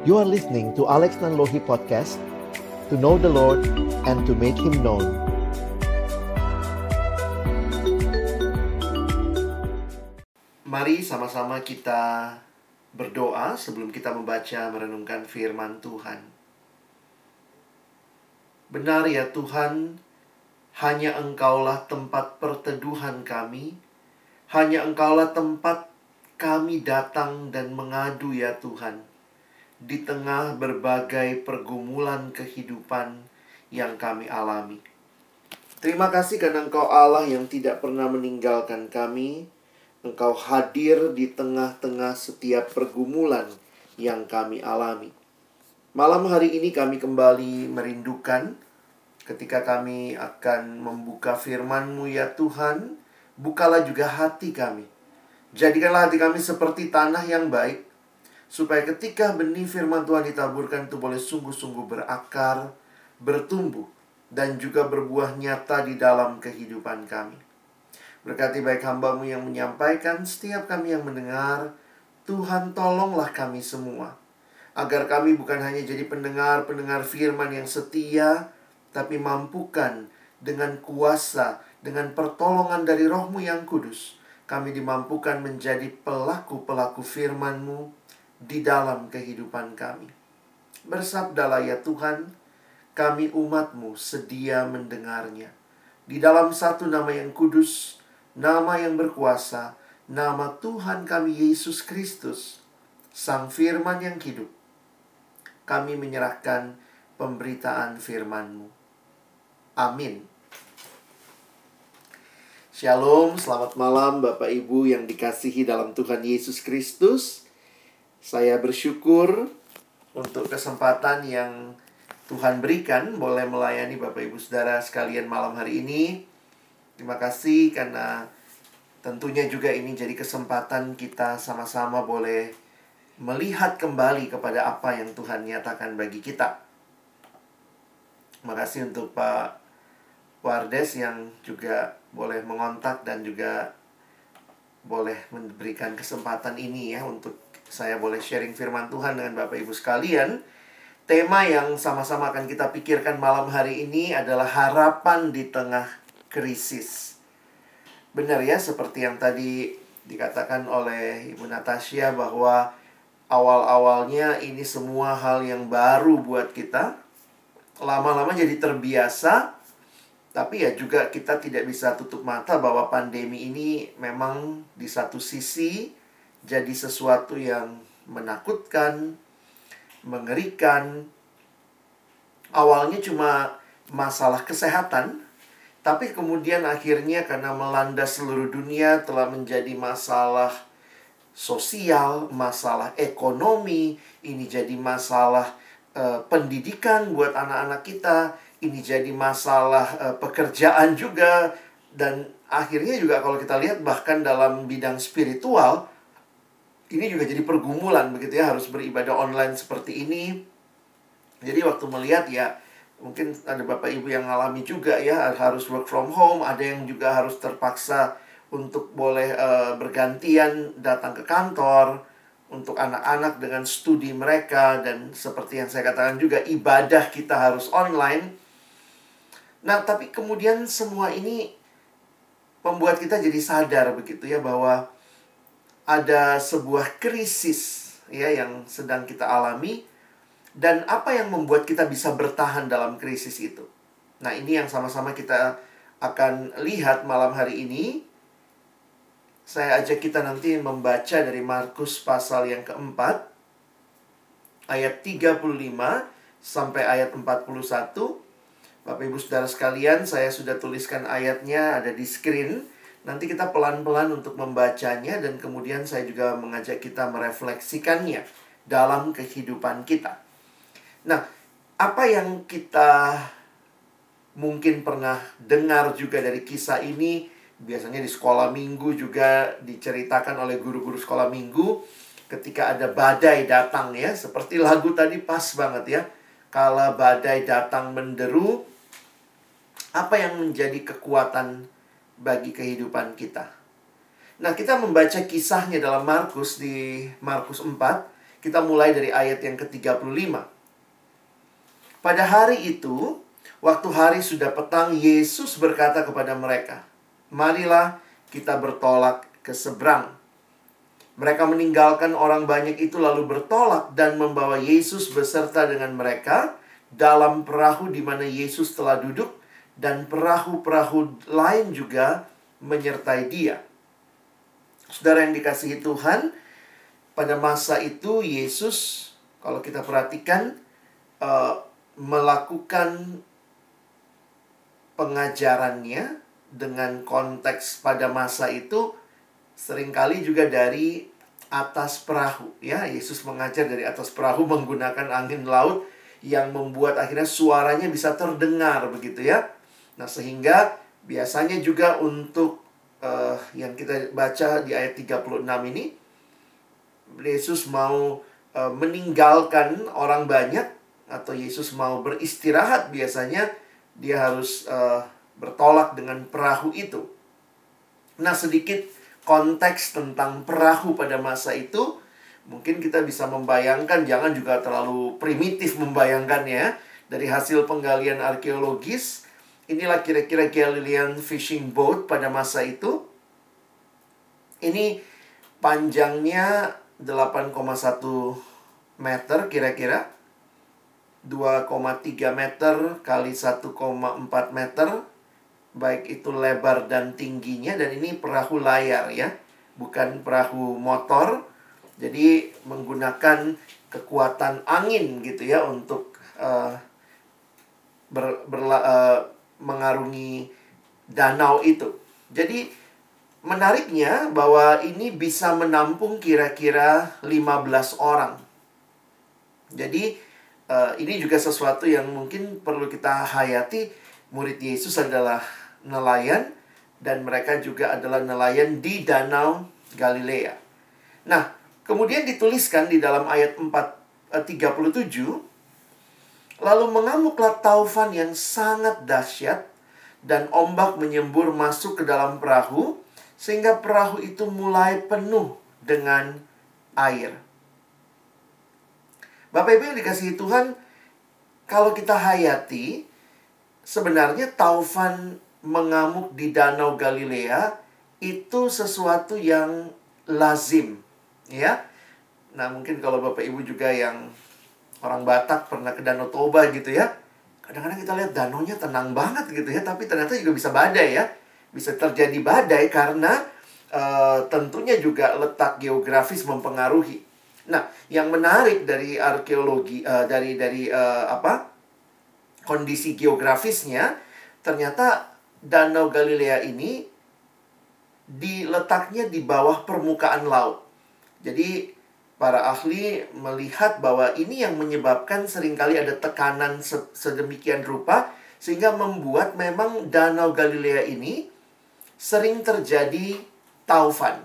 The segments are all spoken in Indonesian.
You are listening to Alex Nanlohi Podcast To know the Lord and to make Him known. Mari sama-sama kita berdoa sebelum kita membaca merenungkan firman Tuhan. Benar ya Tuhan, hanya Engkaulah tempat perteduhan kami, hanya Engkaulah tempat kami datang dan mengadu ya Tuhan di tengah berbagai pergumulan kehidupan yang kami alami. Terima kasih karena Engkau Allah yang tidak pernah meninggalkan kami. Engkau hadir di tengah-tengah setiap pergumulan yang kami alami. Malam hari ini kami kembali merindukan ketika kami akan membuka firman-Mu ya Tuhan, bukalah juga hati kami Jadikanlah hati kami seperti tanah yang baik, supaya ketika benih firman Tuhan ditaburkan itu boleh sungguh-sungguh berakar, bertumbuh, dan juga berbuah nyata di dalam kehidupan kami. Berkati baik hambamu yang menyampaikan, setiap kami yang mendengar, Tuhan tolonglah kami semua. Agar kami bukan hanya jadi pendengar-pendengar firman yang setia, tapi mampukan dengan kuasa, dengan pertolongan dari rohmu yang kudus, kami dimampukan menjadi pelaku-pelaku firman-Mu di dalam kehidupan kami. Bersabdalah ya Tuhan, kami umat-Mu sedia mendengarnya. Di dalam satu nama yang kudus, nama yang berkuasa, nama Tuhan kami Yesus Kristus, Sang Firman yang hidup. Kami menyerahkan pemberitaan firman-Mu. Amin. Shalom, selamat malam Bapak Ibu yang dikasihi dalam Tuhan Yesus Kristus. Saya bersyukur untuk kesempatan yang Tuhan berikan boleh melayani Bapak Ibu Saudara sekalian malam hari ini. Terima kasih karena tentunya juga ini jadi kesempatan kita sama-sama boleh melihat kembali kepada apa yang Tuhan nyatakan bagi kita. Terima kasih untuk Pak Wardes yang juga boleh mengontak dan juga boleh memberikan kesempatan ini ya untuk saya boleh sharing firman Tuhan dengan Bapak Ibu sekalian. Tema yang sama-sama akan kita pikirkan malam hari ini adalah harapan di tengah krisis. Benar ya, seperti yang tadi dikatakan oleh Ibu Natasha bahwa awal-awalnya ini semua hal yang baru buat kita. Lama-lama jadi terbiasa, tapi ya juga kita tidak bisa tutup mata bahwa pandemi ini memang di satu sisi jadi sesuatu yang menakutkan, mengerikan. Awalnya cuma masalah kesehatan, tapi kemudian akhirnya karena melanda seluruh dunia telah menjadi masalah sosial, masalah ekonomi, ini jadi masalah uh, pendidikan buat anak-anak kita, ini jadi masalah uh, pekerjaan juga dan akhirnya juga kalau kita lihat bahkan dalam bidang spiritual ini juga jadi pergumulan begitu ya harus beribadah online seperti ini. Jadi waktu melihat ya mungkin ada bapak ibu yang ngalami juga ya harus work from home, ada yang juga harus terpaksa untuk boleh uh, bergantian datang ke kantor untuk anak-anak dengan studi mereka dan seperti yang saya katakan juga ibadah kita harus online Nah, tapi kemudian semua ini membuat kita jadi sadar begitu ya bahwa ada sebuah krisis ya yang sedang kita alami dan apa yang membuat kita bisa bertahan dalam krisis itu. Nah, ini yang sama-sama kita akan lihat malam hari ini. Saya ajak kita nanti membaca dari Markus pasal yang keempat ayat 35 sampai ayat 41 Bapak Ibu Saudara sekalian, saya sudah tuliskan ayatnya ada di screen. Nanti kita pelan-pelan untuk membacanya dan kemudian saya juga mengajak kita merefleksikannya dalam kehidupan kita. Nah, apa yang kita mungkin pernah dengar juga dari kisah ini, biasanya di sekolah minggu juga diceritakan oleh guru-guru sekolah minggu ketika ada badai datang ya, seperti lagu tadi pas banget ya. Kala badai datang menderu, apa yang menjadi kekuatan bagi kehidupan kita. Nah, kita membaca kisahnya dalam Markus di Markus 4 Kita mulai dari ayat yang ke-35. Pada hari itu, waktu hari sudah petang, Yesus berkata kepada mereka, "Marilah kita bertolak ke seberang." Mereka meninggalkan orang banyak itu lalu bertolak dan membawa Yesus beserta dengan mereka dalam perahu di mana Yesus telah duduk dan perahu-perahu lain juga menyertai dia. Saudara yang dikasihi Tuhan, pada masa itu Yesus kalau kita perhatikan uh, melakukan pengajarannya dengan konteks pada masa itu sering kali juga dari atas perahu ya Yesus mengajar dari atas perahu menggunakan angin laut yang membuat akhirnya suaranya bisa terdengar begitu ya nah sehingga biasanya juga untuk uh, yang kita baca di ayat 36 ini Yesus mau uh, meninggalkan orang banyak atau Yesus mau beristirahat biasanya dia harus uh, bertolak dengan perahu itu. Nah, sedikit konteks tentang perahu pada masa itu mungkin kita bisa membayangkan jangan juga terlalu primitif membayangkannya dari hasil penggalian arkeologis inilah kira-kira Galilean fishing boat pada masa itu. Ini panjangnya 8,1 meter kira-kira. 2,3 meter kali 1,4 meter. Baik itu lebar dan tingginya. Dan ini perahu layar ya. Bukan perahu motor. Jadi menggunakan kekuatan angin gitu ya untuk uh, ber, berla, uh, mengarungi danau itu jadi menariknya bahwa ini bisa menampung kira-kira 15 orang jadi uh, ini juga sesuatu yang mungkin perlu kita hayati. Murid Yesus adalah nelayan dan mereka juga adalah nelayan di Danau Galilea. Nah, kemudian dituliskan di dalam ayat 4 uh, 37 lalu mengamuklah taufan yang sangat dahsyat dan ombak menyembur masuk ke dalam perahu sehingga perahu itu mulai penuh dengan air. Bapak Ibu yang dikasihi Tuhan, kalau kita hayati, sebenarnya taufan mengamuk di Danau Galilea itu sesuatu yang lazim, ya. Nah, mungkin kalau Bapak Ibu juga yang orang Batak pernah ke Danau Toba gitu ya. Kadang-kadang kita lihat danaunya tenang banget gitu ya, tapi ternyata juga bisa badai ya. Bisa terjadi badai karena uh, tentunya juga letak geografis mempengaruhi. Nah, yang menarik dari arkeologi uh, dari dari uh, apa? kondisi geografisnya ternyata Danau Galilea ini diletaknya di bawah permukaan laut. Jadi para ahli melihat bahwa ini yang menyebabkan sering kali ada tekanan sedemikian rupa sehingga membuat memang Danau Galilea ini sering terjadi taufan.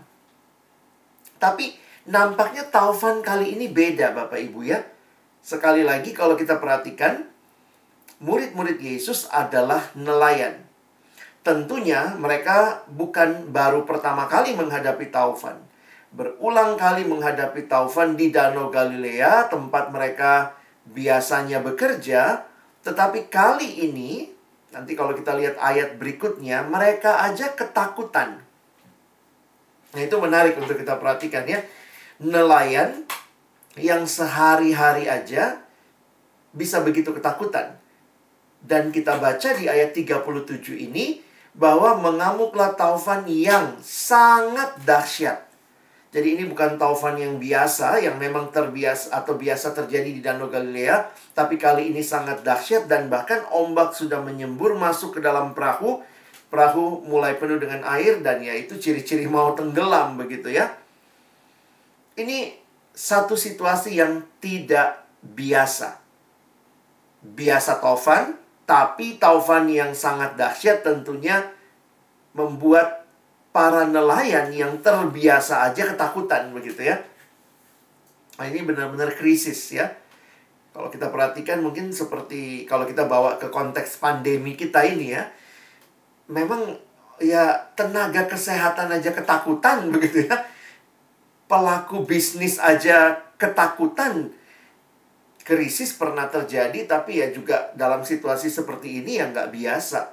Tapi Nampaknya taufan kali ini beda Bapak Ibu ya. Sekali lagi kalau kita perhatikan, murid-murid Yesus adalah nelayan. Tentunya mereka bukan baru pertama kali menghadapi taufan. Berulang kali menghadapi taufan di Danau Galilea, tempat mereka biasanya bekerja. Tetapi kali ini, nanti kalau kita lihat ayat berikutnya, mereka aja ketakutan. Nah itu menarik untuk kita perhatikan ya nelayan yang sehari-hari aja bisa begitu ketakutan. Dan kita baca di ayat 37 ini bahwa mengamuklah taufan yang sangat dahsyat. Jadi ini bukan taufan yang biasa yang memang terbiasa atau biasa terjadi di Danau Galilea, tapi kali ini sangat dahsyat dan bahkan ombak sudah menyembur masuk ke dalam perahu. Perahu mulai penuh dengan air dan ya itu ciri-ciri mau tenggelam begitu ya ini satu situasi yang tidak biasa. Biasa taufan, tapi taufan yang sangat dahsyat tentunya membuat para nelayan yang terbiasa aja ketakutan begitu ya. Nah, ini benar-benar krisis ya. Kalau kita perhatikan mungkin seperti kalau kita bawa ke konteks pandemi kita ini ya. Memang ya tenaga kesehatan aja ketakutan begitu ya pelaku bisnis aja ketakutan krisis pernah terjadi tapi ya juga dalam situasi seperti ini yang nggak biasa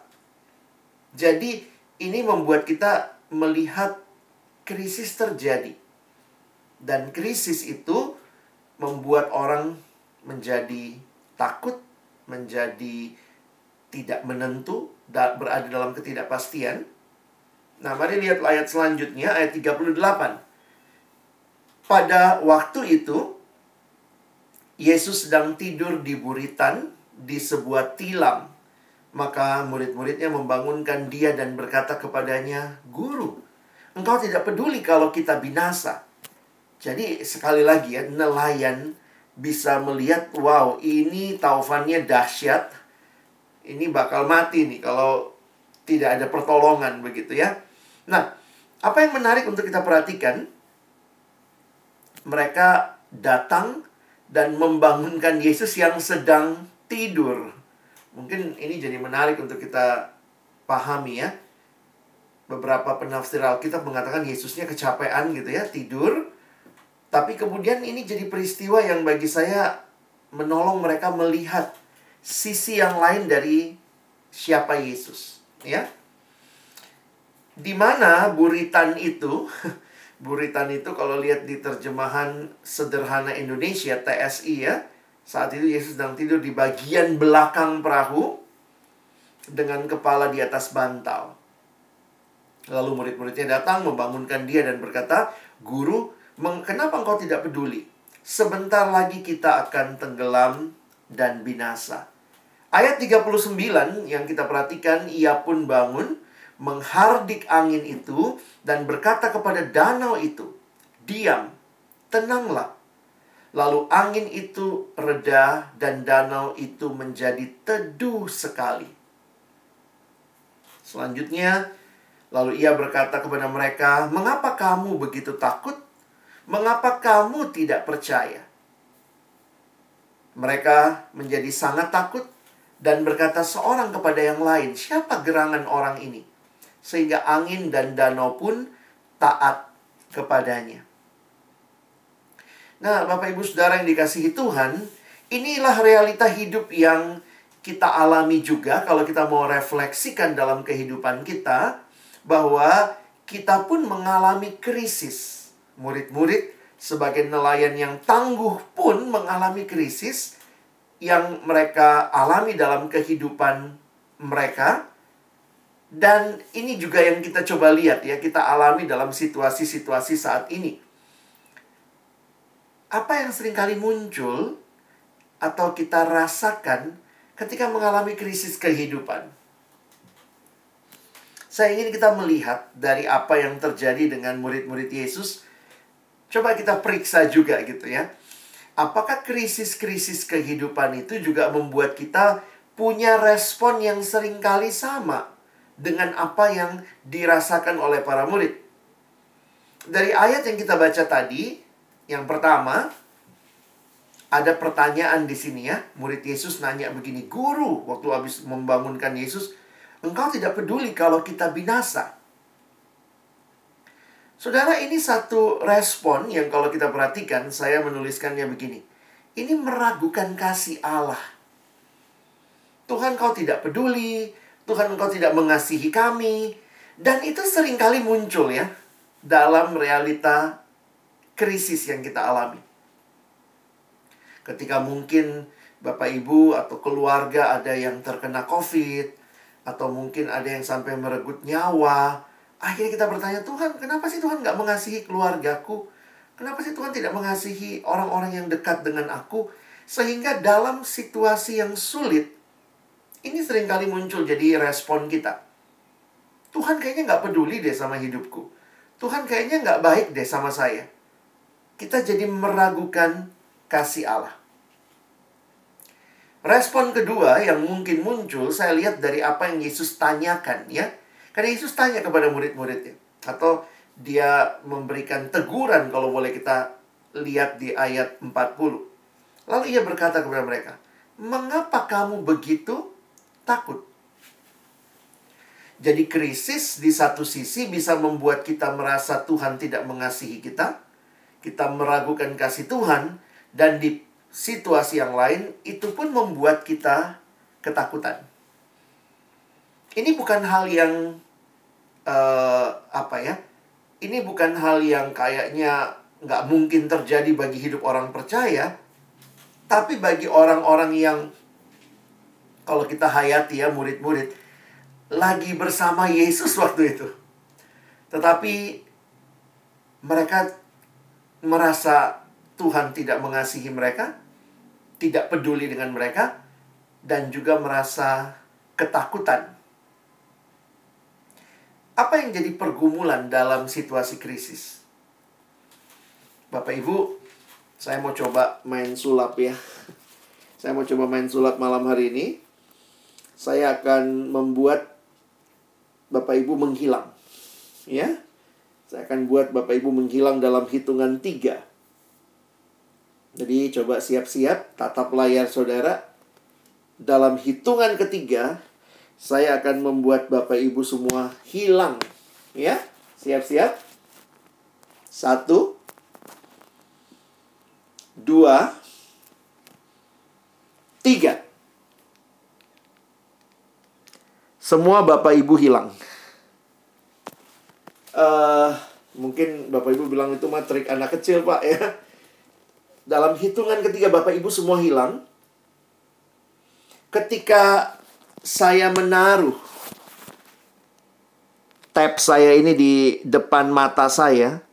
jadi ini membuat kita melihat krisis terjadi. Dan krisis itu membuat orang menjadi takut menjadi tidak menentu berada dalam ketidakpastian. Nah mari lihat ayat selanjutnya ayat 38 pada waktu itu, Yesus sedang tidur di buritan di sebuah tilam. Maka murid-muridnya membangunkan dia dan berkata kepadanya, Guru, engkau tidak peduli kalau kita binasa. Jadi sekali lagi ya, nelayan bisa melihat, wow ini taufannya dahsyat. Ini bakal mati nih kalau tidak ada pertolongan begitu ya. Nah, apa yang menarik untuk kita perhatikan, mereka datang dan membangunkan Yesus yang sedang tidur. Mungkin ini jadi menarik untuk kita pahami ya. Beberapa penafsir Alkitab mengatakan Yesusnya kecapean gitu ya, tidur. Tapi kemudian ini jadi peristiwa yang bagi saya menolong mereka melihat sisi yang lain dari siapa Yesus, ya. Di mana buritan itu Buritan itu kalau lihat di terjemahan sederhana Indonesia TSI ya. Saat itu Yesus sedang tidur di bagian belakang perahu dengan kepala di atas bantal. Lalu murid-muridnya datang membangunkan dia dan berkata, "Guru, kenapa engkau tidak peduli? Sebentar lagi kita akan tenggelam dan binasa." Ayat 39 yang kita perhatikan, ia pun bangun, menghardik angin itu dan berkata kepada danau itu, "Diam, tenanglah." Lalu angin itu reda dan danau itu menjadi teduh sekali. Selanjutnya, lalu ia berkata kepada mereka, "Mengapa kamu begitu takut? Mengapa kamu tidak percaya?" Mereka menjadi sangat takut dan berkata seorang kepada yang lain, "Siapa gerangan orang ini?" sehingga angin dan danau pun taat kepadanya. Nah, Bapak Ibu Saudara yang dikasihi Tuhan, inilah realita hidup yang kita alami juga kalau kita mau refleksikan dalam kehidupan kita bahwa kita pun mengalami krisis. Murid-murid sebagai nelayan yang tangguh pun mengalami krisis yang mereka alami dalam kehidupan mereka dan ini juga yang kita coba lihat ya, kita alami dalam situasi-situasi saat ini. Apa yang sering kali muncul atau kita rasakan ketika mengalami krisis kehidupan? Saya ingin kita melihat dari apa yang terjadi dengan murid-murid Yesus. Coba kita periksa juga gitu ya. Apakah krisis-krisis kehidupan itu juga membuat kita punya respon yang sering kali sama dengan apa yang dirasakan oleh para murid. Dari ayat yang kita baca tadi, yang pertama, ada pertanyaan di sini ya. Murid Yesus nanya begini, Guru, waktu habis membangunkan Yesus, engkau tidak peduli kalau kita binasa. Saudara, ini satu respon yang kalau kita perhatikan, saya menuliskannya begini. Ini meragukan kasih Allah. Tuhan kau tidak peduli, Tuhan engkau tidak mengasihi kami. Dan itu sering kali muncul ya dalam realita krisis yang kita alami. Ketika mungkin Bapak Ibu atau keluarga ada yang terkena COVID atau mungkin ada yang sampai merenggut nyawa, akhirnya kita bertanya, Tuhan, kenapa sih Tuhan nggak mengasihi keluargaku? Kenapa sih Tuhan tidak mengasihi orang-orang yang dekat dengan aku? Sehingga dalam situasi yang sulit, ini sering kali muncul jadi respon kita. Tuhan kayaknya nggak peduli deh sama hidupku. Tuhan kayaknya nggak baik deh sama saya. Kita jadi meragukan kasih Allah. Respon kedua yang mungkin muncul, saya lihat dari apa yang Yesus tanyakan ya. Karena Yesus tanya kepada murid-muridnya. Atau dia memberikan teguran kalau boleh kita lihat di ayat 40. Lalu ia berkata kepada mereka, Mengapa kamu begitu takut. Jadi krisis di satu sisi bisa membuat kita merasa Tuhan tidak mengasihi kita. Kita meragukan kasih Tuhan dan di situasi yang lain itu pun membuat kita ketakutan. Ini bukan hal yang uh, apa ya? Ini bukan hal yang kayaknya nggak mungkin terjadi bagi hidup orang percaya, tapi bagi orang-orang yang kalau kita hayati ya murid-murid lagi bersama Yesus waktu itu. Tetapi mereka merasa Tuhan tidak mengasihi mereka, tidak peduli dengan mereka, dan juga merasa ketakutan. Apa yang jadi pergumulan dalam situasi krisis? Bapak Ibu, saya mau coba main sulap ya. Saya mau coba main sulap malam hari ini. Saya akan membuat Bapak Ibu menghilang. Ya. Saya akan buat Bapak Ibu menghilang dalam hitungan tiga. Jadi coba siap-siap, tatap layar saudara. Dalam hitungan ketiga, saya akan membuat Bapak Ibu semua hilang. Ya, siap-siap. Satu, dua, tiga. semua Bapak Ibu hilang. Uh, mungkin Bapak Ibu bilang itu mah trik anak kecil Pak ya. Dalam hitungan ketiga Bapak Ibu semua hilang. Ketika saya menaruh tab saya ini di depan mata saya,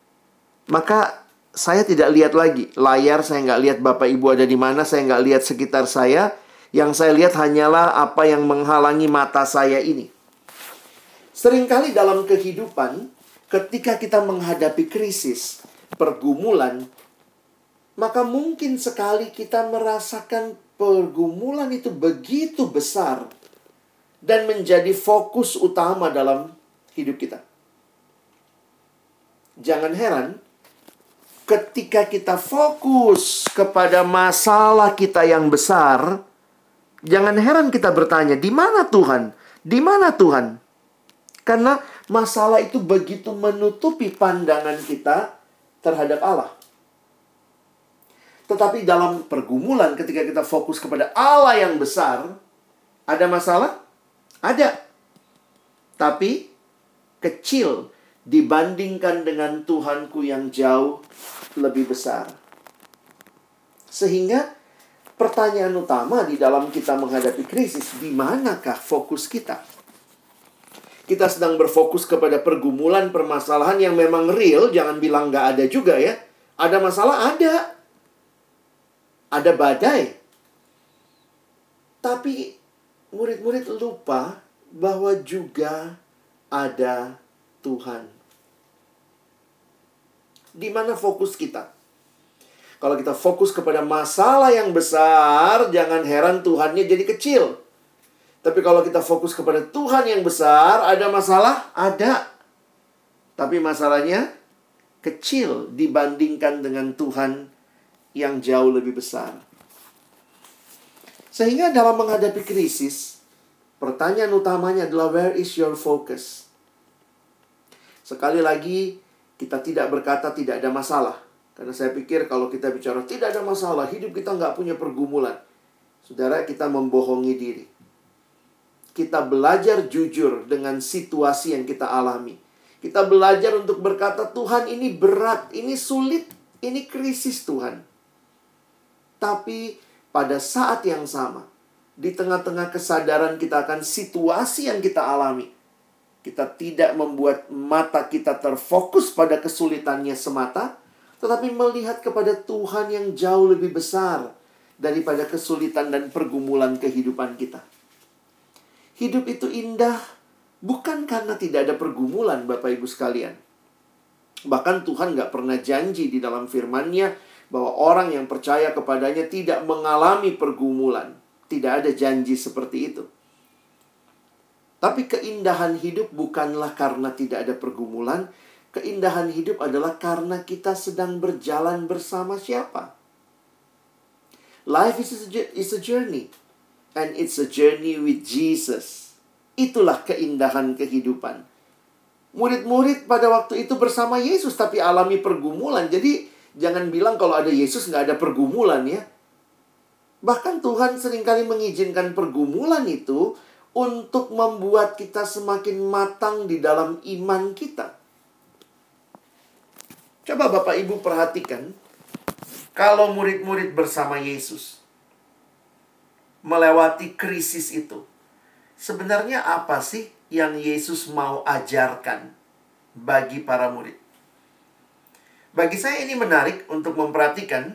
maka saya tidak lihat lagi layar, saya nggak lihat Bapak Ibu ada di mana, saya nggak lihat sekitar saya, yang saya lihat hanyalah apa yang menghalangi mata saya ini. Seringkali dalam kehidupan, ketika kita menghadapi krisis, pergumulan, maka mungkin sekali kita merasakan pergumulan itu begitu besar dan menjadi fokus utama dalam hidup kita. Jangan heran, ketika kita fokus kepada masalah kita yang besar, Jangan heran kita bertanya, di mana Tuhan? Di mana Tuhan? Karena masalah itu begitu menutupi pandangan kita terhadap Allah. Tetapi dalam pergumulan ketika kita fokus kepada Allah yang besar, ada masalah? Ada. Tapi kecil dibandingkan dengan Tuhanku yang jauh lebih besar. Sehingga pertanyaan utama di dalam kita menghadapi krisis, di manakah fokus kita? Kita sedang berfokus kepada pergumulan permasalahan yang memang real, jangan bilang nggak ada juga ya. Ada masalah, ada. Ada badai. Tapi murid-murid lupa bahwa juga ada Tuhan. Di mana fokus kita? Kalau kita fokus kepada masalah yang besar, jangan heran Tuhannya jadi kecil. Tapi kalau kita fokus kepada Tuhan yang besar, ada masalah? Ada. Tapi masalahnya kecil dibandingkan dengan Tuhan yang jauh lebih besar. Sehingga dalam menghadapi krisis, pertanyaan utamanya adalah where is your focus? Sekali lagi, kita tidak berkata tidak ada masalah. Karena saya pikir kalau kita bicara tidak ada masalah, hidup kita nggak punya pergumulan. Saudara, kita membohongi diri. Kita belajar jujur dengan situasi yang kita alami. Kita belajar untuk berkata, Tuhan ini berat, ini sulit, ini krisis Tuhan. Tapi pada saat yang sama, di tengah-tengah kesadaran kita akan situasi yang kita alami, kita tidak membuat mata kita terfokus pada kesulitannya semata, tetapi melihat kepada Tuhan yang jauh lebih besar daripada kesulitan dan pergumulan kehidupan kita. Hidup itu indah bukan karena tidak ada pergumulan, Bapak Ibu sekalian. Bahkan Tuhan gak pernah janji di dalam firman-Nya bahwa orang yang percaya kepadanya tidak mengalami pergumulan. Tidak ada janji seperti itu. Tapi keindahan hidup bukanlah karena tidak ada pergumulan, Keindahan hidup adalah karena kita sedang berjalan bersama siapa? Life is a, is a journey. And it's a journey with Jesus. Itulah keindahan kehidupan. Murid-murid pada waktu itu bersama Yesus tapi alami pergumulan. Jadi Jangan bilang kalau ada Yesus nggak ada pergumulan ya. Bahkan Tuhan sering kali mengizinkan pergumulan itu untuk membuat kita semakin matang di dalam iman kita. Coba Bapak Ibu perhatikan, kalau murid-murid bersama Yesus melewati krisis itu, sebenarnya apa sih yang Yesus mau ajarkan bagi para murid? Bagi saya ini menarik untuk memperhatikan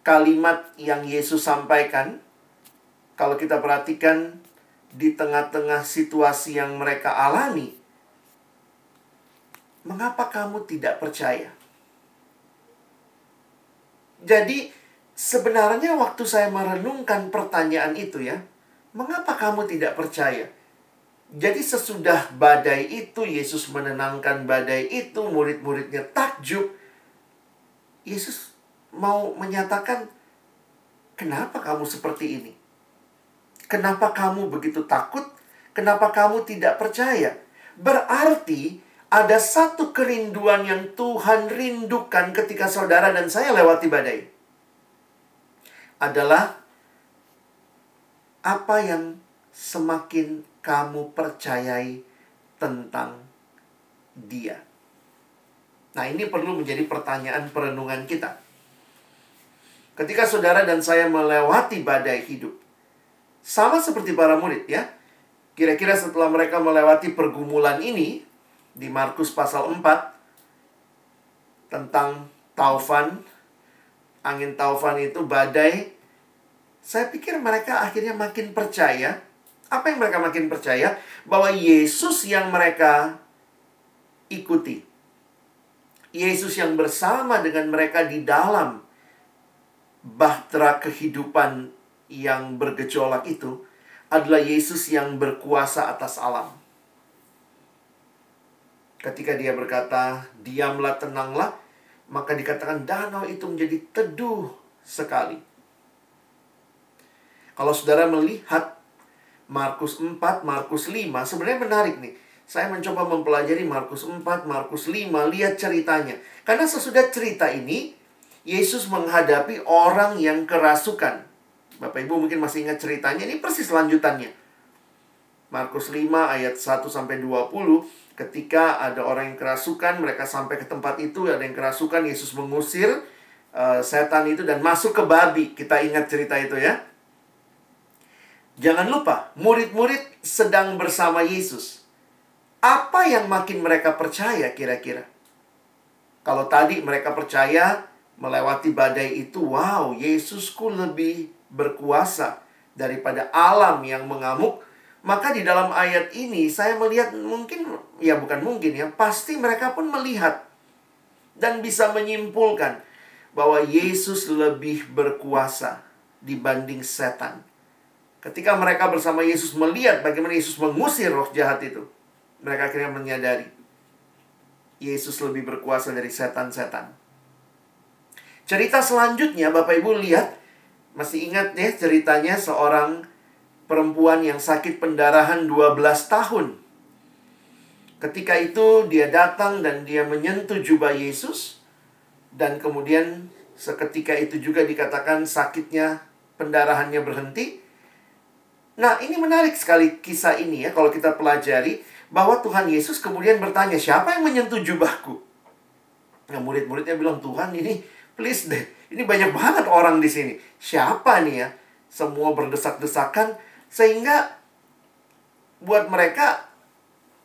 kalimat yang Yesus sampaikan. Kalau kita perhatikan di tengah-tengah situasi yang mereka alami, mengapa kamu tidak percaya? Jadi, sebenarnya waktu saya merenungkan pertanyaan itu ya, mengapa kamu tidak percaya? Jadi sesudah badai itu, Yesus menenangkan badai itu, murid-muridnya takjub. Yesus mau menyatakan, kenapa kamu seperti ini? Kenapa kamu begitu takut? Kenapa kamu tidak percaya? Berarti ada satu kerinduan yang Tuhan rindukan ketika saudara dan saya lewati badai. Adalah apa yang semakin kamu percayai tentang dia. Nah, ini perlu menjadi pertanyaan perenungan kita. Ketika saudara dan saya melewati badai hidup, sama seperti para murid ya. Kira-kira setelah mereka melewati pergumulan ini, di Markus pasal 4 tentang taufan angin taufan itu badai. Saya pikir mereka akhirnya makin percaya. Apa yang mereka makin percaya? Bahwa Yesus yang mereka ikuti. Yesus yang bersama dengan mereka di dalam bahtera kehidupan yang bergejolak itu adalah Yesus yang berkuasa atas alam. Ketika dia berkata, "Diamlah, tenanglah," maka dikatakan danau itu menjadi teduh sekali. Kalau saudara melihat Markus 4, Markus 5, sebenarnya menarik nih. Saya mencoba mempelajari Markus 4, Markus 5, lihat ceritanya. Karena sesudah cerita ini, Yesus menghadapi orang yang kerasukan. Bapak Ibu mungkin masih ingat ceritanya, ini persis lanjutannya. Markus 5 ayat 1 sampai 20 ketika ada orang yang kerasukan, mereka sampai ke tempat itu, ada yang kerasukan, Yesus mengusir uh, setan itu dan masuk ke babi. Kita ingat cerita itu ya. Jangan lupa, murid-murid sedang bersama Yesus. Apa yang makin mereka percaya kira-kira? Kalau tadi mereka percaya melewati badai itu, wow, Yesusku lebih berkuasa daripada alam yang mengamuk maka di dalam ayat ini saya melihat mungkin ya bukan mungkin ya, pasti mereka pun melihat dan bisa menyimpulkan bahwa Yesus lebih berkuasa dibanding setan. Ketika mereka bersama Yesus melihat bagaimana Yesus mengusir roh jahat itu, mereka akhirnya menyadari Yesus lebih berkuasa dari setan-setan. Cerita selanjutnya Bapak Ibu lihat masih ingat ya ceritanya seorang perempuan yang sakit pendarahan 12 tahun. Ketika itu dia datang dan dia menyentuh jubah Yesus dan kemudian seketika itu juga dikatakan sakitnya pendarahannya berhenti. Nah, ini menarik sekali kisah ini ya kalau kita pelajari bahwa Tuhan Yesus kemudian bertanya, "Siapa yang menyentuh jubahku?" Nah, murid-muridnya bilang, "Tuhan, ini please deh. Ini banyak banget orang di sini. Siapa nih ya?" Semua berdesak-desakan sehingga buat mereka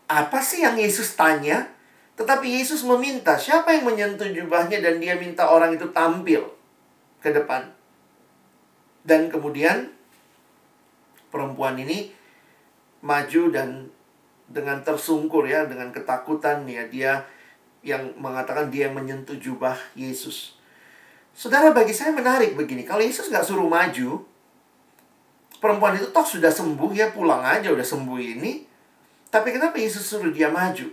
apa sih yang Yesus tanya? Tetapi Yesus meminta siapa yang menyentuh jubahnya dan dia minta orang itu tampil ke depan. Dan kemudian perempuan ini maju dan dengan tersungkur ya, dengan ketakutan ya dia yang mengatakan dia menyentuh jubah Yesus. Saudara bagi saya menarik begini, kalau Yesus nggak suruh maju, perempuan itu toh sudah sembuh ya pulang aja udah sembuh ini. Tapi kenapa Yesus suruh dia maju?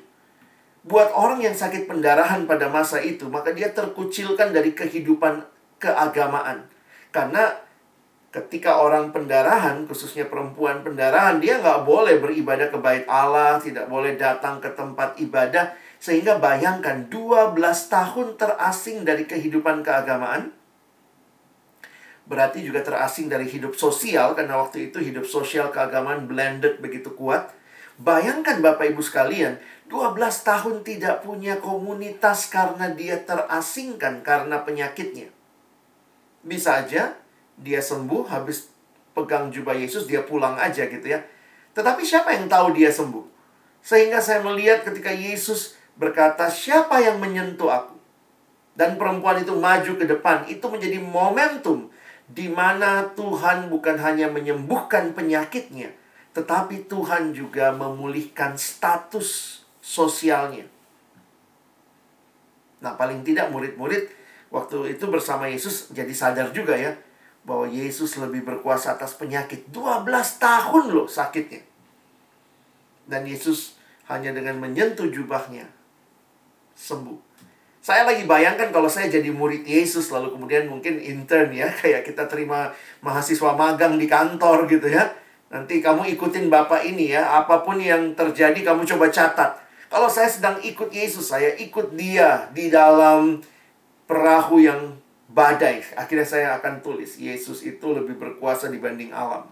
Buat orang yang sakit pendarahan pada masa itu maka dia terkucilkan dari kehidupan keagamaan. Karena ketika orang pendarahan khususnya perempuan pendarahan dia nggak boleh beribadah ke bait Allah tidak boleh datang ke tempat ibadah. Sehingga bayangkan 12 tahun terasing dari kehidupan keagamaan. Berarti juga terasing dari hidup sosial karena waktu itu hidup sosial keagamaan blended begitu kuat. Bayangkan Bapak Ibu sekalian, 12 tahun tidak punya komunitas karena dia terasingkan karena penyakitnya. Bisa aja dia sembuh habis pegang jubah Yesus dia pulang aja gitu ya. Tetapi siapa yang tahu dia sembuh? Sehingga saya melihat ketika Yesus berkata, "Siapa yang menyentuh aku?" Dan perempuan itu maju ke depan, itu menjadi momentum di mana Tuhan bukan hanya menyembuhkan penyakitnya, tetapi Tuhan juga memulihkan status sosialnya. Nah, paling tidak murid-murid waktu itu bersama Yesus jadi sadar juga ya bahwa Yesus lebih berkuasa atas penyakit. 12 tahun loh sakitnya. Dan Yesus hanya dengan menyentuh jubahnya sembuh. Saya lagi bayangkan kalau saya jadi murid Yesus lalu kemudian mungkin intern ya kayak kita terima mahasiswa magang di kantor gitu ya. Nanti kamu ikutin Bapak ini ya, apa pun yang terjadi kamu coba catat. Kalau saya sedang ikut Yesus, saya ikut dia di dalam perahu yang badai. Akhirnya saya akan tulis, Yesus itu lebih berkuasa dibanding alam.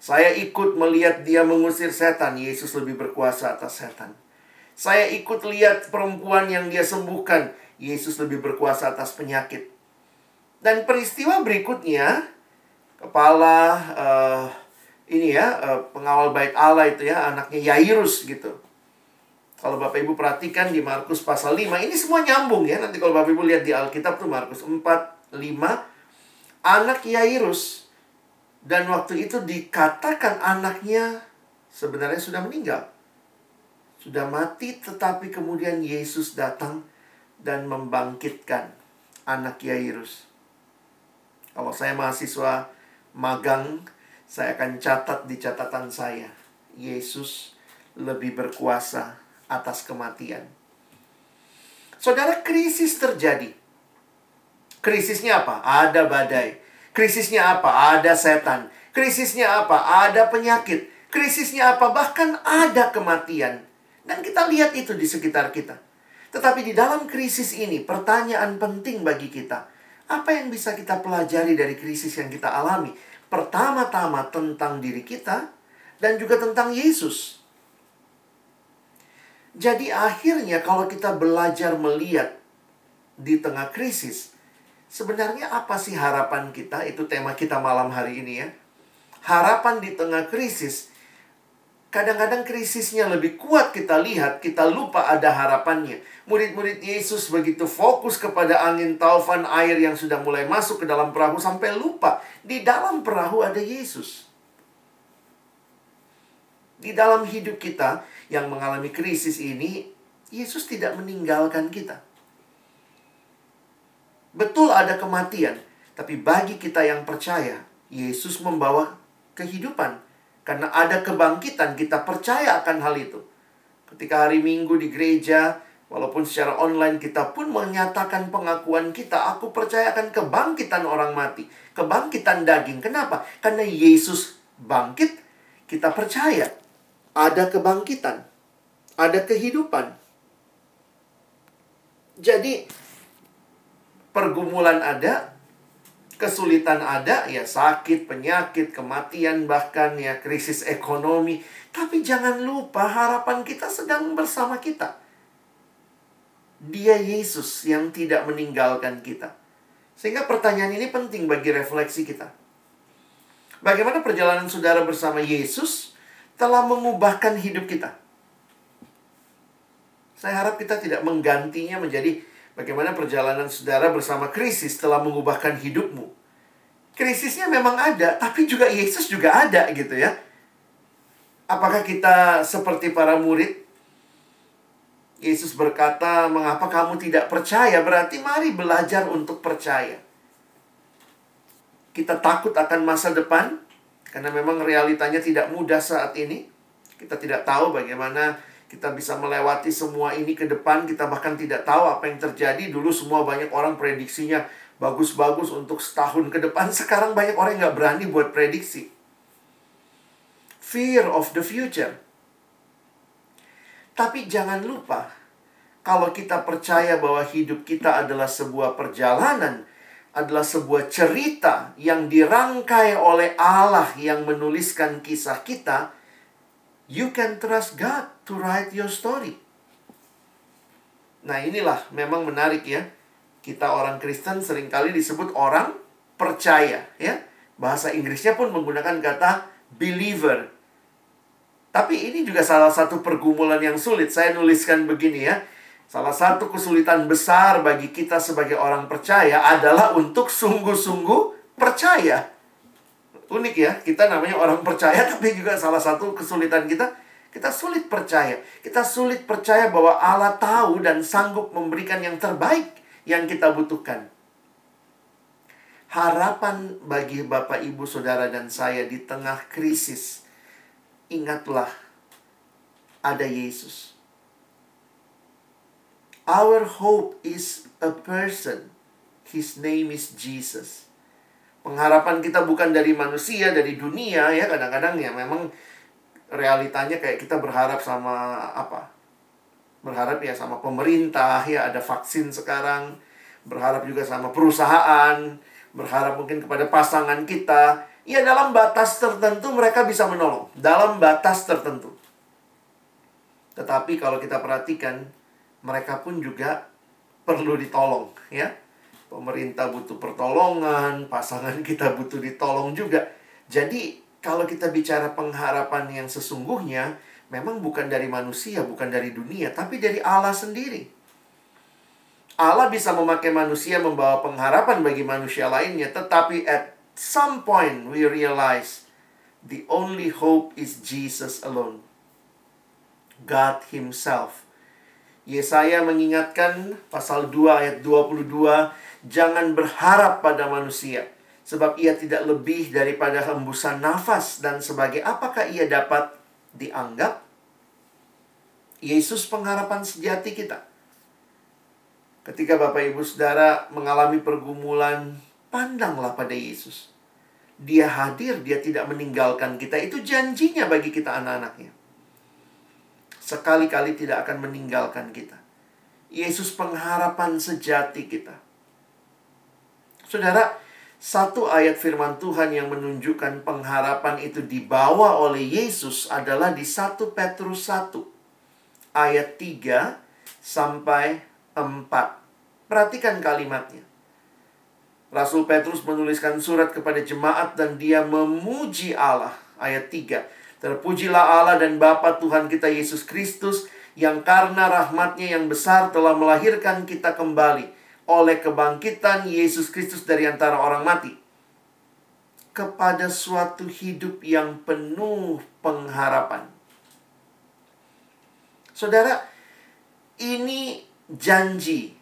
Saya ikut melihat dia mengusir setan, Yesus lebih berkuasa atas setan. Saya ikut lihat perempuan yang dia sembuhkan. Yesus lebih berkuasa atas penyakit. Dan peristiwa berikutnya, kepala uh, ini ya, uh, pengawal baik Allah itu ya, anaknya Yairus gitu. Kalau Bapak Ibu perhatikan di Markus pasal 5, ini semua nyambung ya. Nanti kalau Bapak Ibu lihat di Alkitab tuh Markus 4, 5. Anak Yairus. Dan waktu itu dikatakan anaknya sebenarnya sudah meninggal sudah mati tetapi kemudian Yesus datang dan membangkitkan anak Yairus. Kalau saya mahasiswa magang, saya akan catat di catatan saya, Yesus lebih berkuasa atas kematian. Saudara, krisis terjadi. Krisisnya apa? Ada badai. Krisisnya apa? Ada setan. Krisisnya apa? Ada penyakit. Krisisnya apa? Bahkan ada kematian. Dan kita lihat itu di sekitar kita. Tetapi di dalam krisis ini, pertanyaan penting bagi kita. Apa yang bisa kita pelajari dari krisis yang kita alami? Pertama-tama tentang diri kita dan juga tentang Yesus. Jadi akhirnya kalau kita belajar melihat di tengah krisis, sebenarnya apa sih harapan kita? Itu tema kita malam hari ini ya. Harapan di tengah krisis Kadang-kadang krisisnya lebih kuat kita lihat, kita lupa ada harapannya. Murid-murid Yesus begitu fokus kepada angin taufan air yang sudah mulai masuk ke dalam perahu sampai lupa. Di dalam perahu ada Yesus. Di dalam hidup kita yang mengalami krisis ini, Yesus tidak meninggalkan kita. Betul ada kematian, tapi bagi kita yang percaya, Yesus membawa kehidupan karena ada kebangkitan, kita percaya akan hal itu. Ketika hari Minggu di gereja, walaupun secara online kita pun menyatakan pengakuan kita, aku percaya akan kebangkitan orang mati, kebangkitan daging. Kenapa? Karena Yesus bangkit, kita percaya ada kebangkitan, ada kehidupan. Jadi pergumulan ada, kesulitan ada, ya sakit, penyakit, kematian, bahkan ya krisis ekonomi. Tapi jangan lupa harapan kita sedang bersama kita. Dia Yesus yang tidak meninggalkan kita. Sehingga pertanyaan ini penting bagi refleksi kita. Bagaimana perjalanan saudara bersama Yesus telah mengubahkan hidup kita? Saya harap kita tidak menggantinya menjadi Bagaimana perjalanan saudara bersama krisis telah mengubahkan hidupmu? Krisisnya memang ada, tapi juga Yesus juga ada gitu ya. Apakah kita seperti para murid? Yesus berkata, "Mengapa kamu tidak percaya?" Berarti mari belajar untuk percaya. Kita takut akan masa depan karena memang realitanya tidak mudah saat ini. Kita tidak tahu bagaimana kita bisa melewati semua ini ke depan, kita bahkan tidak tahu apa yang terjadi. Dulu semua banyak orang prediksinya bagus-bagus untuk setahun ke depan. Sekarang banyak orang yang nggak berani buat prediksi. Fear of the future. Tapi jangan lupa, kalau kita percaya bahwa hidup kita adalah sebuah perjalanan, adalah sebuah cerita yang dirangkai oleh Allah yang menuliskan kisah kita, you can trust God to write your story. Nah, inilah memang menarik ya. Kita orang Kristen sering kali disebut orang percaya, ya. Bahasa Inggrisnya pun menggunakan kata believer. Tapi ini juga salah satu pergumulan yang sulit. Saya nuliskan begini ya Salah satu kesulitan besar bagi kita sebagai orang percaya adalah untuk sungguh-sungguh percaya. Unik ya, kita namanya orang percaya tapi juga salah satu kesulitan kita kita sulit percaya. Kita sulit percaya bahwa Allah tahu dan sanggup memberikan yang terbaik yang kita butuhkan. Harapan bagi Bapak, Ibu, Saudara, dan saya di tengah krisis. Ingatlah, ada Yesus Our hope is a person. His name is Jesus. Pengharapan kita bukan dari manusia, dari dunia ya. Kadang-kadang ya memang realitanya kayak kita berharap sama apa? Berharap ya sama pemerintah ya ada vaksin sekarang. Berharap juga sama perusahaan. Berharap mungkin kepada pasangan kita. Ya dalam batas tertentu mereka bisa menolong. Dalam batas tertentu. Tetapi kalau kita perhatikan mereka pun juga perlu ditolong ya. Pemerintah butuh pertolongan, pasangan kita butuh ditolong juga. Jadi kalau kita bicara pengharapan yang sesungguhnya memang bukan dari manusia, bukan dari dunia, tapi dari Allah sendiri. Allah bisa memakai manusia membawa pengharapan bagi manusia lainnya, tetapi at some point we realize the only hope is Jesus alone. God himself Yesaya mengingatkan pasal 2 ayat 22, jangan berharap pada manusia sebab ia tidak lebih daripada hembusan nafas dan sebagai apakah ia dapat dianggap Yesus pengharapan sejati kita. Ketika Bapak Ibu Saudara mengalami pergumulan, pandanglah pada Yesus. Dia hadir, dia tidak meninggalkan kita. Itu janjinya bagi kita anak-anaknya sekali-kali tidak akan meninggalkan kita. Yesus pengharapan sejati kita. Saudara, satu ayat firman Tuhan yang menunjukkan pengharapan itu dibawa oleh Yesus adalah di 1 Petrus 1 ayat 3 sampai 4. Perhatikan kalimatnya. Rasul Petrus menuliskan surat kepada jemaat dan dia memuji Allah. Ayat 3. Terpujilah Allah dan Bapa Tuhan kita Yesus Kristus yang karena rahmatnya yang besar telah melahirkan kita kembali oleh kebangkitan Yesus Kristus dari antara orang mati kepada suatu hidup yang penuh pengharapan. Saudara, ini janji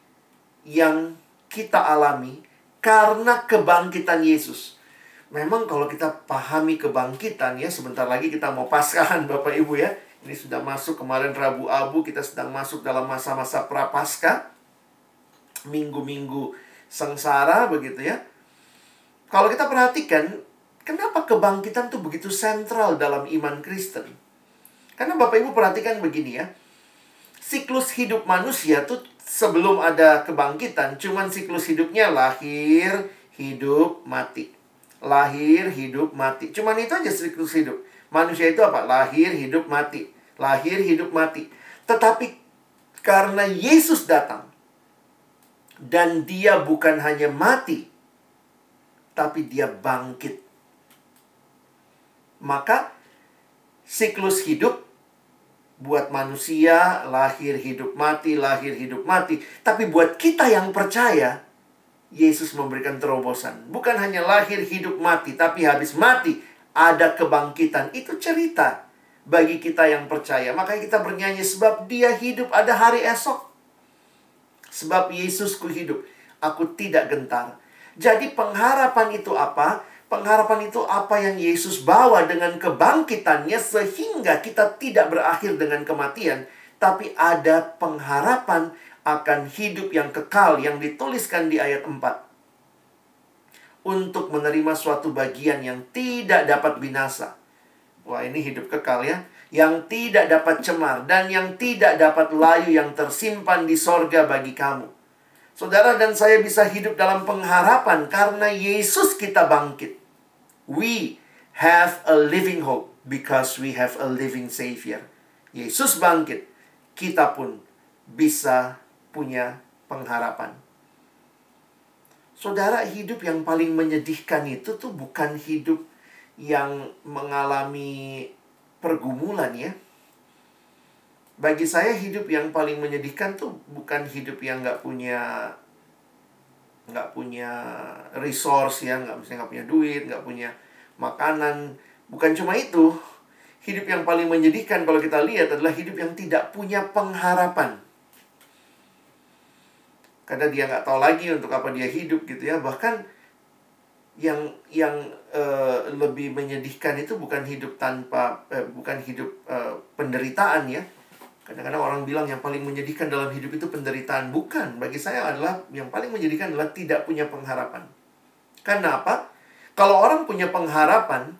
yang kita alami karena kebangkitan Yesus. Memang kalau kita pahami kebangkitan ya sebentar lagi kita mau paskahan Bapak Ibu ya. Ini sudah masuk kemarin Rabu Abu kita sedang masuk dalam masa-masa prapaskah. Minggu-minggu sengsara begitu ya. Kalau kita perhatikan kenapa kebangkitan itu begitu sentral dalam iman Kristen? Karena Bapak Ibu perhatikan begini ya. Siklus hidup manusia tuh sebelum ada kebangkitan cuman siklus hidupnya lahir, hidup, mati lahir, hidup, mati. Cuman itu aja siklus hidup. Manusia itu apa? Lahir, hidup, mati. Lahir, hidup, mati. Tetapi karena Yesus datang dan dia bukan hanya mati, tapi dia bangkit. Maka siklus hidup buat manusia lahir, hidup, mati, lahir, hidup, mati. Tapi buat kita yang percaya, Yesus memberikan terobosan. Bukan hanya lahir, hidup, mati, tapi habis mati ada kebangkitan. Itu cerita bagi kita yang percaya. Makanya kita bernyanyi sebab dia hidup ada hari esok. Sebab Yesusku hidup, aku tidak gentar. Jadi pengharapan itu apa? Pengharapan itu apa yang Yesus bawa dengan kebangkitannya sehingga kita tidak berakhir dengan kematian, tapi ada pengharapan akan hidup yang kekal yang dituliskan di ayat 4. Untuk menerima suatu bagian yang tidak dapat binasa. Wah, ini hidup kekal ya. Yang tidak dapat cemar dan yang tidak dapat layu yang tersimpan di sorga bagi kamu. Saudara dan saya bisa hidup dalam pengharapan karena Yesus kita bangkit. We have a living hope because we have a living Savior. Yesus bangkit, kita pun bisa punya pengharapan. Saudara, hidup yang paling menyedihkan itu tuh bukan hidup yang mengalami pergumulan ya. Bagi saya hidup yang paling menyedihkan tuh bukan hidup yang nggak punya nggak punya resource ya, nggak misalnya nggak punya duit, nggak punya makanan. Bukan cuma itu. Hidup yang paling menyedihkan kalau kita lihat adalah hidup yang tidak punya pengharapan karena dia nggak tahu lagi untuk apa dia hidup gitu ya bahkan yang yang uh, lebih menyedihkan itu bukan hidup tanpa uh, bukan hidup uh, penderitaan ya. Kadang-kadang orang bilang yang paling menyedihkan dalam hidup itu penderitaan. Bukan. Bagi saya adalah yang paling menyedihkan adalah tidak punya pengharapan. Karena apa? Kalau orang punya pengharapan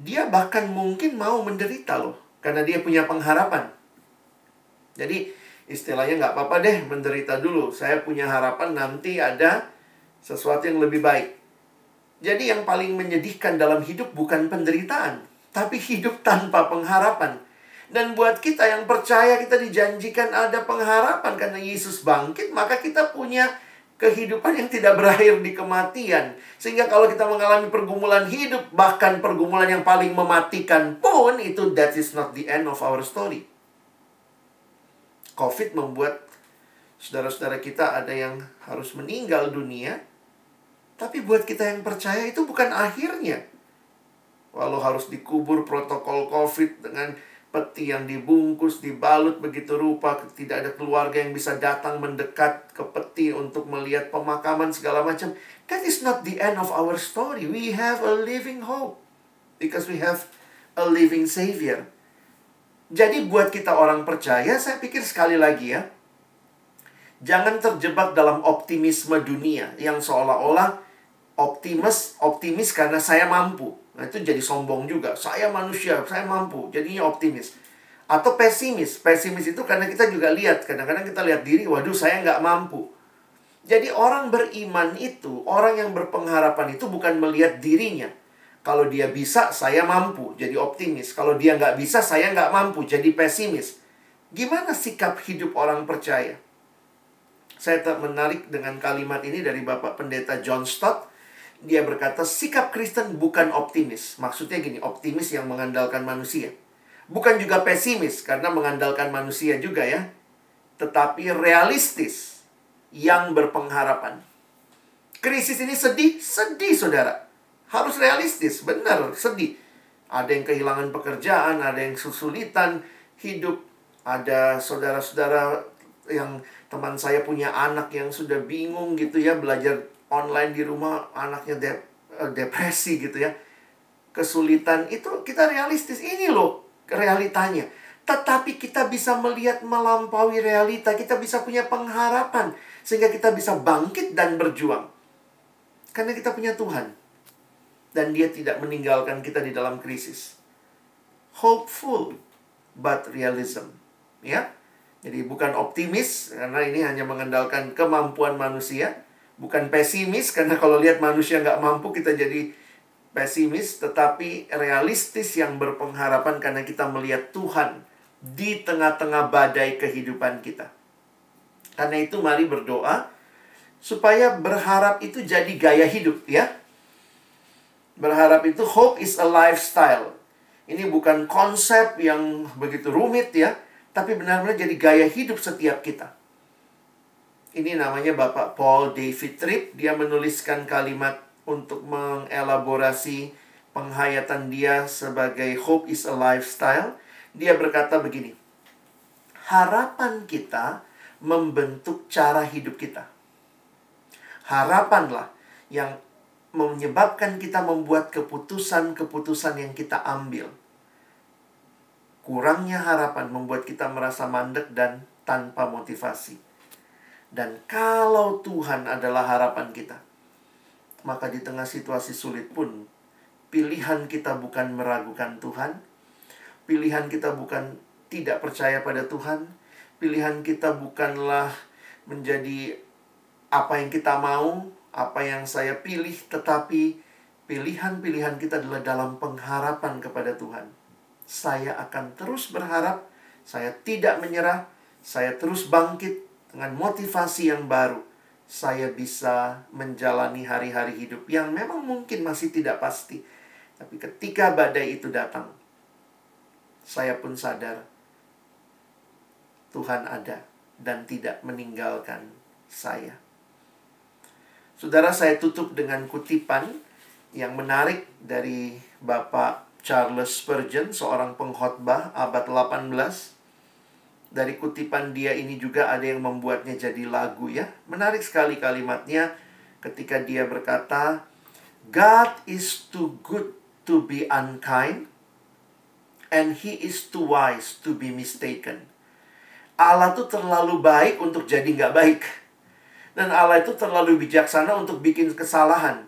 dia bahkan mungkin mau menderita loh. Karena dia punya pengharapan. Jadi istilahnya nggak apa-apa deh menderita dulu. Saya punya harapan nanti ada sesuatu yang lebih baik. Jadi yang paling menyedihkan dalam hidup bukan penderitaan, tapi hidup tanpa pengharapan. Dan buat kita yang percaya kita dijanjikan ada pengharapan karena Yesus bangkit, maka kita punya kehidupan yang tidak berakhir di kematian. Sehingga kalau kita mengalami pergumulan hidup, bahkan pergumulan yang paling mematikan pun, itu that is not the end of our story. COVID membuat saudara-saudara kita ada yang harus meninggal dunia. Tapi buat kita yang percaya itu bukan akhirnya. Walau harus dikubur protokol COVID dengan peti yang dibungkus, dibalut begitu rupa, tidak ada keluarga yang bisa datang mendekat ke peti untuk melihat pemakaman segala macam. That is not the end of our story. We have a living hope because we have a living Savior. Jadi buat kita orang percaya, saya pikir sekali lagi ya, jangan terjebak dalam optimisme dunia yang seolah-olah optimis, optimis karena saya mampu. Nah, itu jadi sombong juga. Saya manusia, saya mampu. Jadinya optimis. Atau pesimis. Pesimis itu karena kita juga lihat. Kadang-kadang kita lihat diri, waduh saya nggak mampu. Jadi orang beriman itu, orang yang berpengharapan itu bukan melihat dirinya. Kalau dia bisa, saya mampu jadi optimis. Kalau dia nggak bisa, saya nggak mampu jadi pesimis. Gimana sikap hidup orang percaya? Saya tak menarik dengan kalimat ini dari Bapak Pendeta John Stott. Dia berkata, sikap Kristen bukan optimis. Maksudnya gini, optimis yang mengandalkan manusia. Bukan juga pesimis, karena mengandalkan manusia juga ya. Tetapi realistis yang berpengharapan. Krisis ini sedih, sedih saudara. Harus realistis, benar, sedih. Ada yang kehilangan pekerjaan, ada yang kesulitan hidup, ada saudara-saudara yang teman saya punya anak yang sudah bingung gitu ya belajar online di rumah anaknya de eh, depresi gitu ya. Kesulitan itu kita realistis. Ini loh realitanya. Tetapi kita bisa melihat melampaui realita. Kita bisa punya pengharapan sehingga kita bisa bangkit dan berjuang. Karena kita punya Tuhan. Dan dia tidak meninggalkan kita di dalam krisis. Hopeful but realism. Ya. Jadi bukan optimis karena ini hanya mengandalkan kemampuan manusia, bukan pesimis karena kalau lihat manusia nggak mampu kita jadi pesimis, tetapi realistis yang berpengharapan karena kita melihat Tuhan di tengah-tengah badai kehidupan kita. Karena itu mari berdoa supaya berharap itu jadi gaya hidup ya. Berharap itu hope is a lifestyle. Ini bukan konsep yang begitu rumit ya, tapi benar-benar jadi gaya hidup setiap kita. Ini namanya Bapak Paul David Tripp. Dia menuliskan kalimat untuk mengelaborasi penghayatan dia sebagai hope is a lifestyle. Dia berkata begini, harapan kita membentuk cara hidup kita. Harapanlah yang menyebabkan kita membuat keputusan-keputusan yang kita ambil. Kurangnya harapan membuat kita merasa mandek dan tanpa motivasi. Dan kalau Tuhan adalah harapan kita, maka di tengah situasi sulit pun, pilihan kita bukan meragukan Tuhan, Pilihan kita bukan tidak percaya pada Tuhan. Pilihan kita bukanlah menjadi apa yang kita mau, apa yang saya pilih, tetapi pilihan-pilihan kita adalah dalam pengharapan kepada Tuhan. Saya akan terus berharap, saya tidak menyerah, saya terus bangkit dengan motivasi yang baru. Saya bisa menjalani hari-hari hidup yang memang mungkin masih tidak pasti. Tapi ketika badai itu datang, saya pun sadar Tuhan ada dan tidak meninggalkan saya. Saudara, saya tutup dengan kutipan yang menarik dari Bapak Charles Spurgeon, seorang pengkhotbah abad 18. Dari kutipan dia ini juga ada yang membuatnya jadi lagu ya. Menarik sekali kalimatnya ketika dia berkata, God is too good to be unkind and he is too wise to be mistaken. Allah tuh terlalu baik untuk jadi nggak baik. Dan Allah itu terlalu bijaksana untuk bikin kesalahan.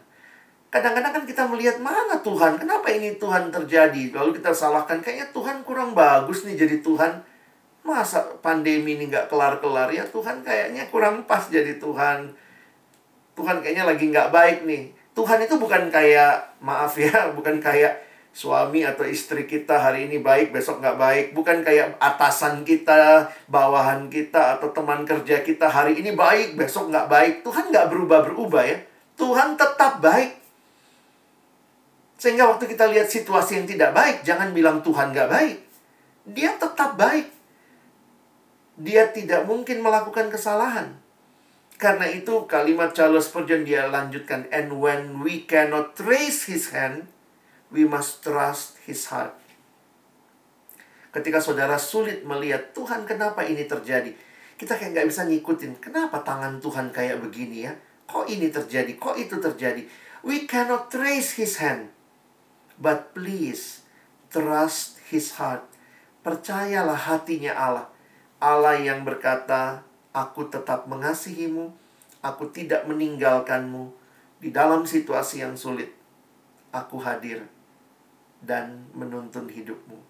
Kadang-kadang kan kita melihat mana Tuhan, kenapa ini Tuhan terjadi? Lalu kita salahkan, kayaknya Tuhan kurang bagus nih jadi Tuhan. Masa pandemi ini nggak kelar-kelar ya Tuhan kayaknya kurang pas jadi Tuhan. Tuhan kayaknya lagi nggak baik nih. Tuhan itu bukan kayak, maaf ya, bukan kayak suami atau istri kita hari ini baik, besok nggak baik. Bukan kayak atasan kita, bawahan kita, atau teman kerja kita hari ini baik, besok nggak baik. Tuhan nggak berubah-berubah ya. Tuhan tetap baik. Sehingga waktu kita lihat situasi yang tidak baik, jangan bilang Tuhan nggak baik. Dia tetap baik. Dia tidak mungkin melakukan kesalahan. Karena itu kalimat Charles Spurgeon dia lanjutkan. And when we cannot trace his hand, we must trust his heart. Ketika saudara sulit melihat Tuhan kenapa ini terjadi, kita kayak nggak bisa ngikutin. Kenapa tangan Tuhan kayak begini ya? Kok ini terjadi? Kok itu terjadi? We cannot trace his hand. But please, trust his heart. Percayalah hatinya Allah. Allah yang berkata, Aku tetap mengasihimu, aku tidak meninggalkanmu di dalam situasi yang sulit. Aku hadir dan menuntun hidupmu.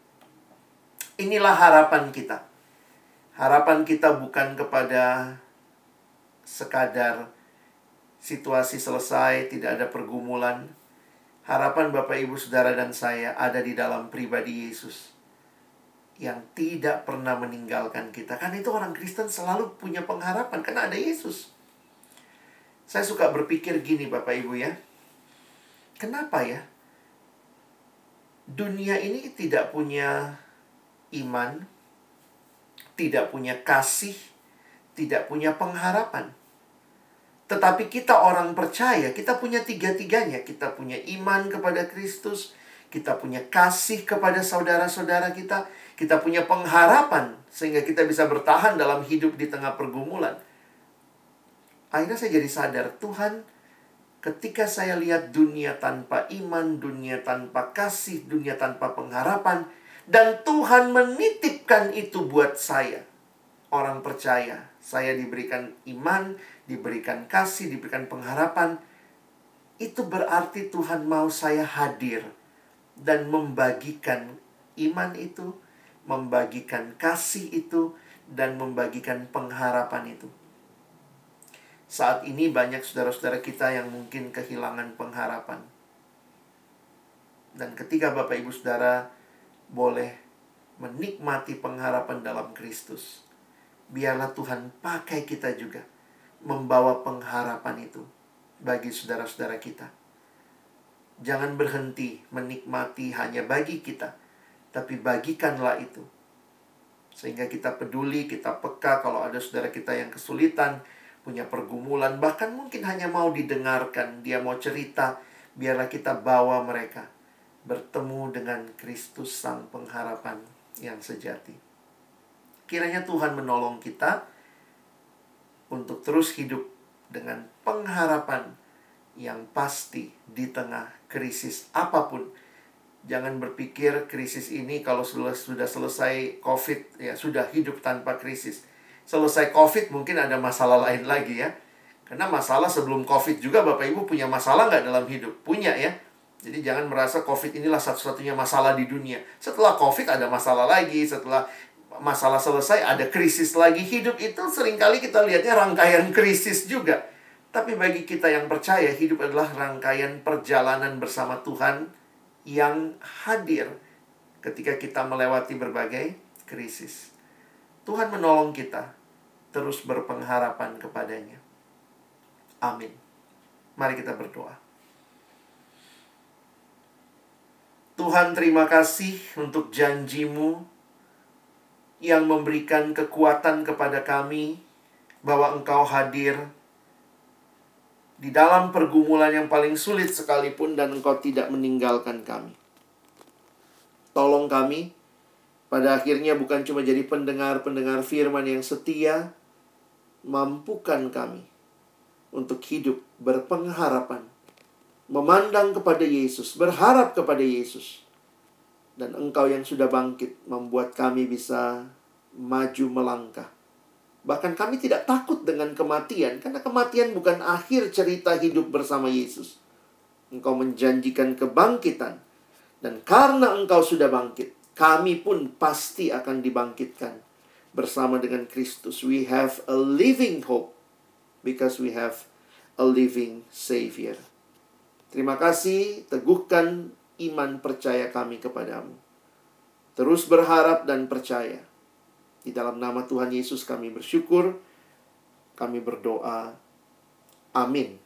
Inilah harapan kita. Harapan kita bukan kepada sekadar situasi selesai, tidak ada pergumulan. Harapan Bapak Ibu Saudara dan saya ada di dalam pribadi Yesus yang tidak pernah meninggalkan kita. Kan itu orang Kristen selalu punya pengharapan karena ada Yesus. Saya suka berpikir gini Bapak Ibu ya. Kenapa ya? dunia ini tidak punya iman, tidak punya kasih, tidak punya pengharapan. Tetapi kita orang percaya, kita punya tiga-tiganya. Kita punya iman kepada Kristus, kita punya kasih kepada saudara-saudara kita, kita punya pengharapan sehingga kita bisa bertahan dalam hidup di tengah pergumulan. Akhirnya saya jadi sadar, Tuhan Ketika saya lihat dunia tanpa iman, dunia tanpa kasih, dunia tanpa pengharapan, dan Tuhan menitipkan itu buat saya, orang percaya, saya diberikan iman, diberikan kasih, diberikan pengharapan, itu berarti Tuhan mau saya hadir dan membagikan iman itu, membagikan kasih itu, dan membagikan pengharapan itu. Saat ini banyak saudara-saudara kita yang mungkin kehilangan pengharapan. Dan ketika Bapak Ibu Saudara boleh menikmati pengharapan dalam Kristus, biarlah Tuhan pakai kita juga membawa pengharapan itu bagi saudara-saudara kita. Jangan berhenti menikmati hanya bagi kita, tapi bagikanlah itu. Sehingga kita peduli, kita peka kalau ada saudara kita yang kesulitan, punya pergumulan, bahkan mungkin hanya mau didengarkan, dia mau cerita, biarlah kita bawa mereka bertemu dengan Kristus Sang Pengharapan yang sejati. Kiranya Tuhan menolong kita untuk terus hidup dengan pengharapan yang pasti di tengah krisis apa pun. Jangan berpikir krisis ini kalau sudah selesai COVID ya sudah hidup tanpa krisis selesai COVID mungkin ada masalah lain lagi ya. Karena masalah sebelum COVID juga Bapak Ibu punya masalah nggak dalam hidup? Punya ya. Jadi jangan merasa COVID inilah satu-satunya masalah di dunia. Setelah COVID ada masalah lagi, setelah masalah selesai ada krisis lagi. Hidup itu sering kali kita lihatnya rangkaian krisis juga. Tapi bagi kita yang percaya, hidup adalah rangkaian perjalanan bersama Tuhan yang hadir ketika kita melewati berbagai krisis. Tuhan menolong kita terus berpengharapan kepadanya. Amin. Mari kita berdoa. Tuhan terima kasih untuk janjimu yang memberikan kekuatan kepada kami bahwa engkau hadir di dalam pergumulan yang paling sulit sekalipun dan engkau tidak meninggalkan kami. Tolong kami pada akhirnya bukan cuma jadi pendengar-pendengar firman yang setia, mampukan kami untuk hidup berpengharapan, memandang kepada Yesus, berharap kepada Yesus. Dan engkau yang sudah bangkit membuat kami bisa maju melangkah. Bahkan kami tidak takut dengan kematian, karena kematian bukan akhir cerita hidup bersama Yesus. Engkau menjanjikan kebangkitan, dan karena engkau sudah bangkit, kami pun pasti akan dibangkitkan bersama dengan Kristus. We have a living hope because we have a living Savior. Terima kasih, teguhkan iman percaya kami kepadamu. Terus berharap dan percaya. Di dalam nama Tuhan Yesus kami bersyukur, kami berdoa. Amin.